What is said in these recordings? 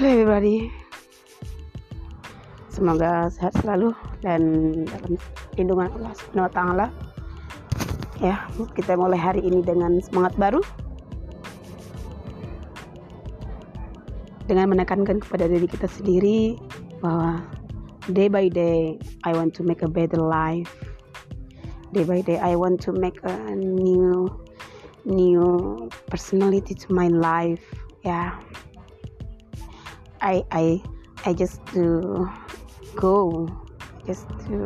Halo everybody Semoga sehat selalu dan dalam lindungan Allah Subhanahu wa. Ya, kita mulai hari ini dengan semangat baru. Dengan menekankan kepada diri kita sendiri bahwa day by day I want to make a better life. Day by day I want to make a new new personality to my life. Ya. I I I just to go just to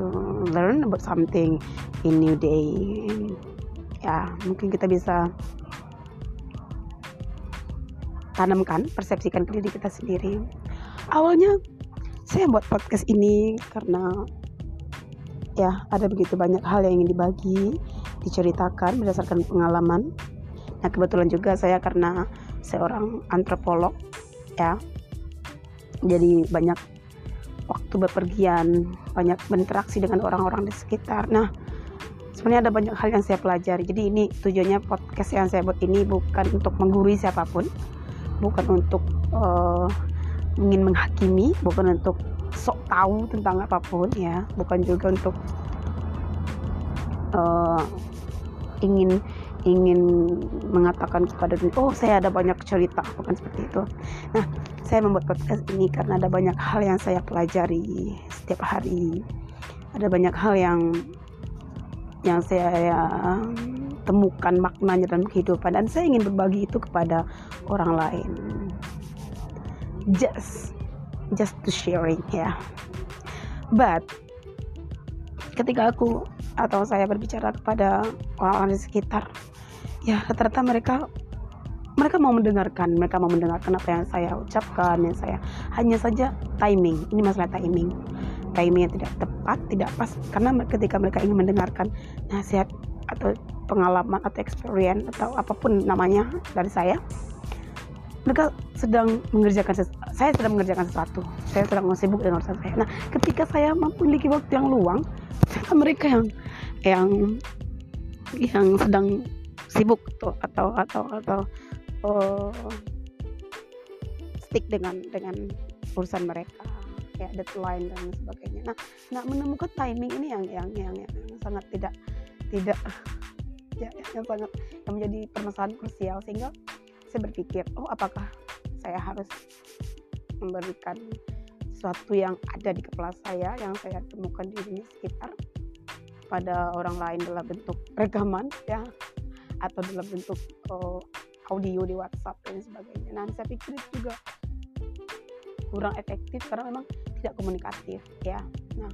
learn about something in new day. Ya mungkin kita bisa tanamkan persepsikan ke diri kita sendiri. Awalnya saya buat podcast ini karena ya ada begitu banyak hal yang ingin dibagi diceritakan berdasarkan pengalaman. Nah kebetulan juga saya karena seorang antropolog ya jadi banyak waktu bepergian banyak berinteraksi dengan orang-orang di sekitar. Nah sebenarnya ada banyak hal yang saya pelajari. Jadi ini tujuannya podcast yang saya buat ini bukan untuk menggurui siapa pun bukan untuk uh, ingin menghakimi bukan untuk sok tahu tentang apa pun ya. Bukan juga untuk uh, ingin ingin mengatakan kepada dunia, oh saya ada banyak cerita, bukan seperti itu. Nah, saya membuat podcast ini karena ada banyak hal yang saya pelajari setiap hari. Ada banyak hal yang yang saya ya, temukan maknanya dalam kehidupan dan saya ingin berbagi itu kepada orang lain. Just just to sharing ya. But ketika aku atau saya berbicara kepada orang-orang di sekitar ya rata-rata mereka mereka mau mendengarkan mereka mau mendengarkan apa yang saya ucapkan yang saya hanya saja timing. Ini masalah timing. Timing yang tidak tepat tidak pas karena ketika mereka ingin mendengarkan nasihat atau pengalaman atau experience atau apa pun namanya dari saya mereka sedang mengerjakan saya sedang mengerjakan sesuatu. Saya sedang sibuk dengan urusan saya. Nah ketika saya memiliki waktu yang luang mereka yang yang yang sedang sibuk tuh atau atau atau uh, stick dengan dengan urusan mereka kayak deadline dan sebagainya. Nah, nah menemukan timing ini yang yang yang, yang sangat tidak tidak ya, yang sangat yang menjadi permasalahan krusial sehingga saya berpikir, oh apakah saya harus memberikan sesuatu yang ada di kepala saya yang saya temukan di dunia sekitar pada orang lain dalam bentuk rekaman ya atau dalam bentuk uh, audio di WhatsApp dan sebagainya. Nah, saya pikir itu juga kurang efektif karena memang tidak komunikatif ya. Nah,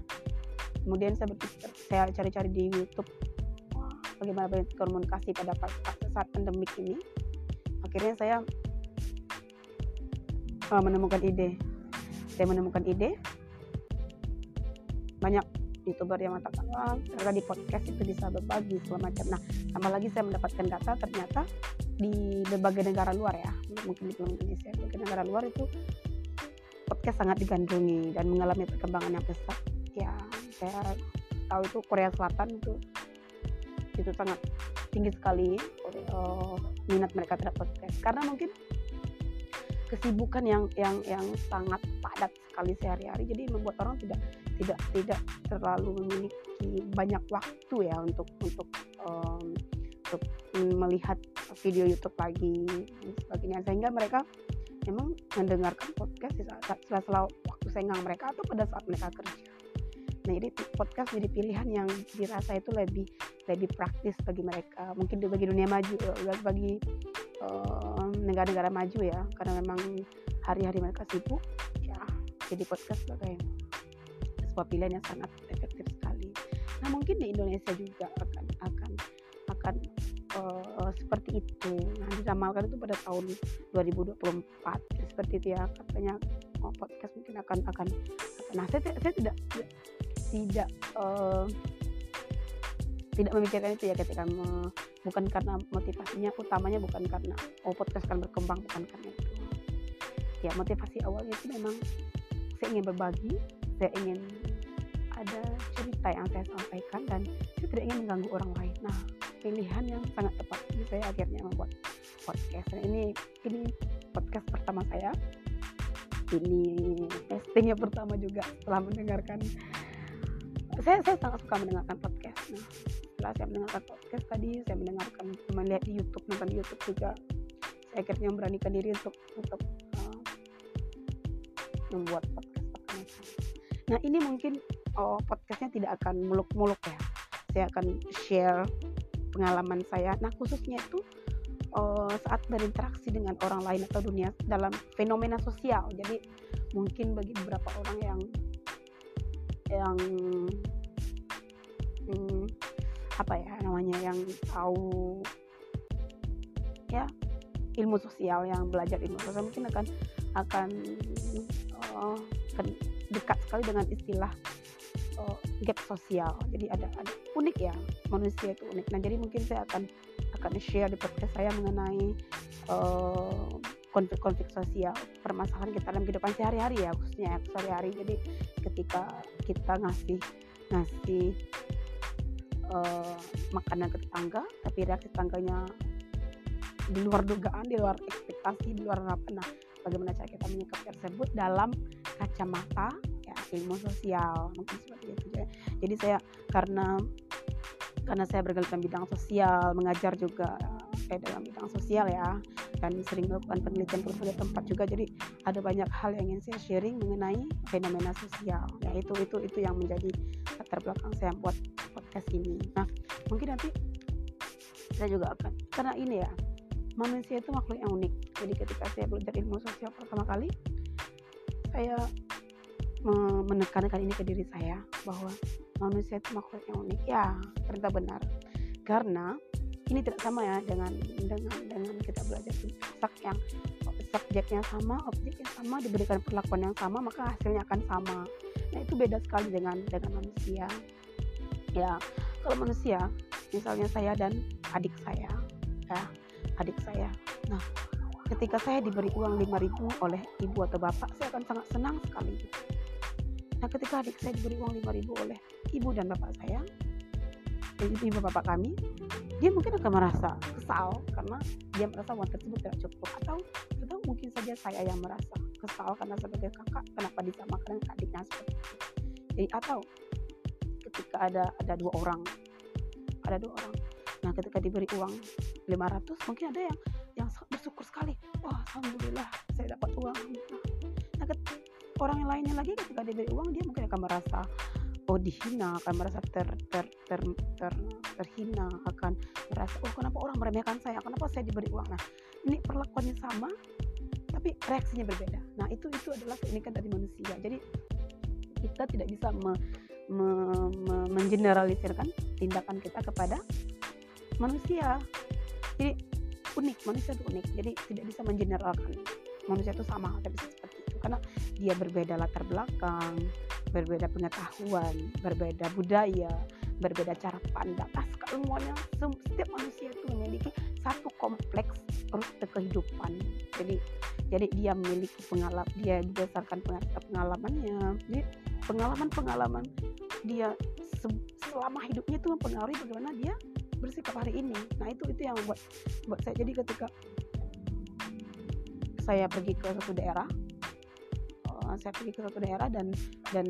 kemudian saya berpikir saya cari-cari di YouTube bagaimana komunikasi pada saat pandemik ini. Akhirnya saya uh, menemukan ide. Saya menemukan ide banyak youtuber yang mengatakan ternyata di podcast itu bisa berbagi segala macam nah tambah lagi saya mendapatkan data ternyata di berbagai negara luar ya mungkin di Indonesia mungkin negara luar itu podcast sangat digandrungi dan mengalami perkembangan yang pesat ya saya tahu itu Korea Selatan itu itu sangat tinggi sekali uh, minat mereka terhadap podcast. Karena mungkin kesibukan yang yang yang sangat padat sekali sehari-hari. Jadi membuat orang tidak tidak tidak terlalu memiliki banyak waktu ya untuk untuk um, untuk melihat video YouTube lagi dan sebagainya. Sehingga mereka memang mendengarkan podcast di saat sela-sela waktu senggang mereka atau pada saat mereka kerja. Nah jadi podcast jadi pilihan yang dirasa itu lebih lebih praktis bagi mereka. Mungkin bagi dunia maju bagi negara-negara um, maju ya karena memang hari-hari mereka sibuk ya jadi podcast sebagai sebuah pilihan yang sangat efektif sekali. Nah mungkin di Indonesia juga akan akan akan uh, seperti itu. Nah diramalkan itu pada tahun 2024 seperti itu ya katanya oh, podcast mungkin akan akan nah saya, saya tidak tidak uh, tidak memikirkan itu ya ketika me, bukan karena motivasinya utamanya bukan karena oh podcast akan berkembang bukan karena itu ya motivasi awalnya itu memang saya ingin berbagi saya ingin ada cerita yang saya sampaikan dan saya tidak ingin mengganggu orang lain. Nah, pilihan yang sangat tepat ini saya akhirnya membuat podcast. Dan ini ini podcast pertama saya ini testingnya pertama juga setelah mendengarkan saya saya sangat suka mendengarkan podcast nah setelah saya mendengarkan podcast tadi saya mendengarkan melihat di YouTube nonton di YouTube juga. Saya akhirnya memberanikan diri untuk untuk uh, membuat podcast pertama nah ini mungkin oh, podcastnya tidak akan muluk-muluk ya. Saya akan share pengalaman saya. Nah khususnya itu uh, saat berinteraksi dengan orang lain atau dunia dalam fenomena sosial. Jadi mungkin bagi beberapa orang yang yang hmm, apa ya namanya yang tahu ya ilmu sosial yang belajar ilmu sosial mungkin akan akan uh, dekat sekali dengan istilah uh, gap sosial. Jadi ada ada unik ya manusia itu unik. Nah jadi mungkin saya akan akan share di podcast saya mengenai eh, konflik-konflik sosial permasalahan kita dalam kehidupan sehari-hari ya khususnya sehari-hari jadi ketika kita ngasih ngasih uh, makanan ke tetangga tapi reaksi tetangganya di luar dugaan di luar ekspektasi di luar apa. Nah bagaimana cara kita menyikapi tersebut dalam kacamata ya ilmu sosial mungkin seperti itu jadi saya karena karena saya bergelut dalam bidang sosial, mengajar juga eh, dalam bidang sosial ya, dan sering melakukan penelitian berbagai tempat juga. Jadi ada banyak hal yang ingin saya sharing mengenai fenomena sosial. Ya itu itu itu yang menjadi latar belakang saya buat podcast ini. Nah mungkin nanti saya juga akan karena ini ya manusia itu makhluk yang unik. Jadi ketika saya belajar ilmu sosial pertama kali, saya menekankan ini ke diri saya bahwa manusia itu makhluk yang unik ya ternyata benar karena ini tidak sama ya dengan dengan dengan kita belajar filsafat yang subjeknya sama objeknya sama diberikan perlakuan yang sama maka hasilnya akan sama. Nah itu beda sekali dengan dengan manusia. Ya kalau manusia misalnya saya dan adik saya ya adik saya. Nah ketika saya diberi uang 5000 oleh ibu atau bapak saya akan sangat senang sekali. Nah ketika adik saya diberi uang 5000 oleh ibu dan bapak saya, ibu bapak kami, dia mungkin akan merasa kesal karena dia merasa uang tersebut tidak cukup atau atau mungkin saja saya yang merasa kesal karena sebagai kakak kenapa disamakan dengan adiknya seperti itu. Jadi atau ketika ada ada dua orang, ada dua orang. Nah ketika diberi uang 500 mungkin ada yang yang bersyukur sekali. Wah alhamdulillah saya dapat uang. Nah, orang yang lainnya lagi ketika diberi uang dia mungkin akan merasa oh dihina akan merasa ter, ter, ter, ter, terhina akan merasa oh kenapa orang meremehkan saya? Kenapa saya diberi uang? Nah ini perlakuannya sama tapi reaksinya berbeda. Nah itu itu adalah keunikan dari manusia. Jadi kita tidak bisa me, me, me, mengeneralisirkan tindakan kita kepada manusia. Jadi unik manusia itu unik. Jadi tidak bisa mengeneralkan. Manusia itu sama tapi seperti itu. Karena dia berbeda latar belakang, berbeda pengetahuan, berbeda budaya, berbeda cara pandang. Nah, semuanya setiap manusia itu memiliki satu kompleks rute kehidupan. Jadi jadi dia memiliki pengalaman dia berdasarkan pengalamannya. Jadi pengalaman-pengalaman dia selama hidupnya itu mempengaruhi bagaimana dia bersikap hari ini. Nah itu itu yang membuat buat saya jadi ketika saya pergi ke suatu daerah saya pergi ke suatu daerah dan dan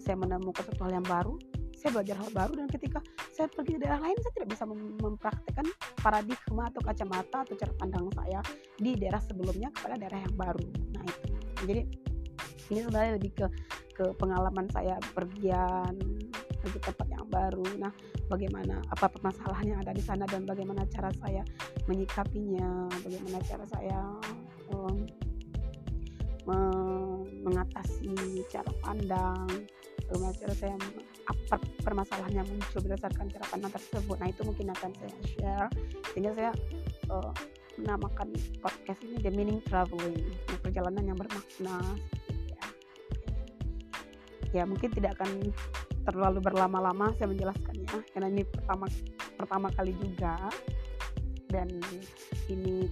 saya menemukan suatu hal yang baru. Saya belajar hal baru dan ketika saya pergi ke daerah lain saya tidak bisa mem mempraktekkan paradigma atau kacamata atau cara pandang saya di daerah sebelumnya kepada daerah yang baru. Nah itu. Jadi ini sebenarnya lebih ke ke pengalaman saya pergian pergi tempat yang baru. Nah bagaimana apa permasalahan yang ada di sana dan bagaimana cara saya menyikapinya bagaimana cara saya um, mengatasi cara pandang bagaimana cara saya apa permasalahan yang muncul berdasarkan cara pandang tersebut nah itu mungkin akan saya share sehingga saya uh, menamakan podcast ini The Meaning Traveling perjalanan yang bermakna ya. ya mungkin tidak akan terlalu berlama-lama saya menjelaskannya karena ini pertama pertama kali juga dan ini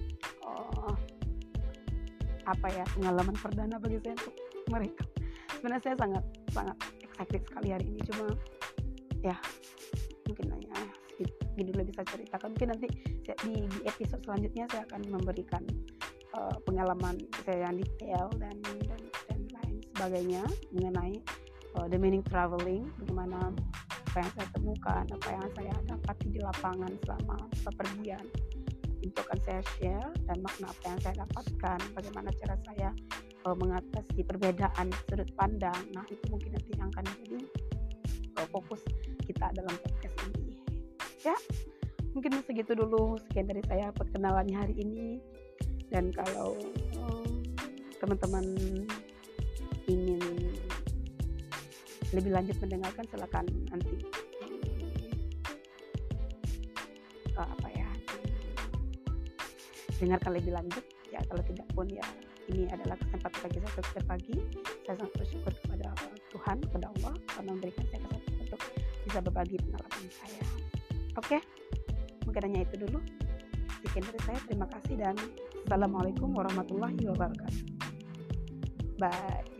apa ya pengalaman perdana bagi saya untuk mereka. Sebenarnya saya sangat sangat excited sekali hari ini cuma ya mungkin ya gini dulu bisa ceritakan. Mungkin nanti di, di episode selanjutnya saya akan memberikan uh, pengalaman saya yang detail dan, dan, dan sebagainya mengenai uh, the meaning traveling bagaimana apa yang saya temukan apa yang saya dapati di lapangan selama bepergian itu akan saya share dan makna apa yang saya dapatkan bagaimana cara saya uh, mengatasi perbedaan sudut pandang. Nah itu mungkin nanti yang akan menjadi uh, fokus kita dalam podcast ini. Ya mungkin segitu dulu. Sekian dari saya perkenalannya hari ini. Dan kalau teman-teman ingin lebih lanjut mendengarkan silakan nanti uh, apa ya dengarkan lebih lanjut. Ya kalau tidak pun ya ini adalah kesempatan bagi saya untuk berbagi. Saya sangat bersyukur kepada Tuhan kepada Allah karena memberikan saya kesempatan untuk bisa berbagi pengalaman saya. Oke mungkin hanya itu dulu. Sekian dari saya terima kasih dan assalamualaikum warahmatullahi wabarakatuh. Bye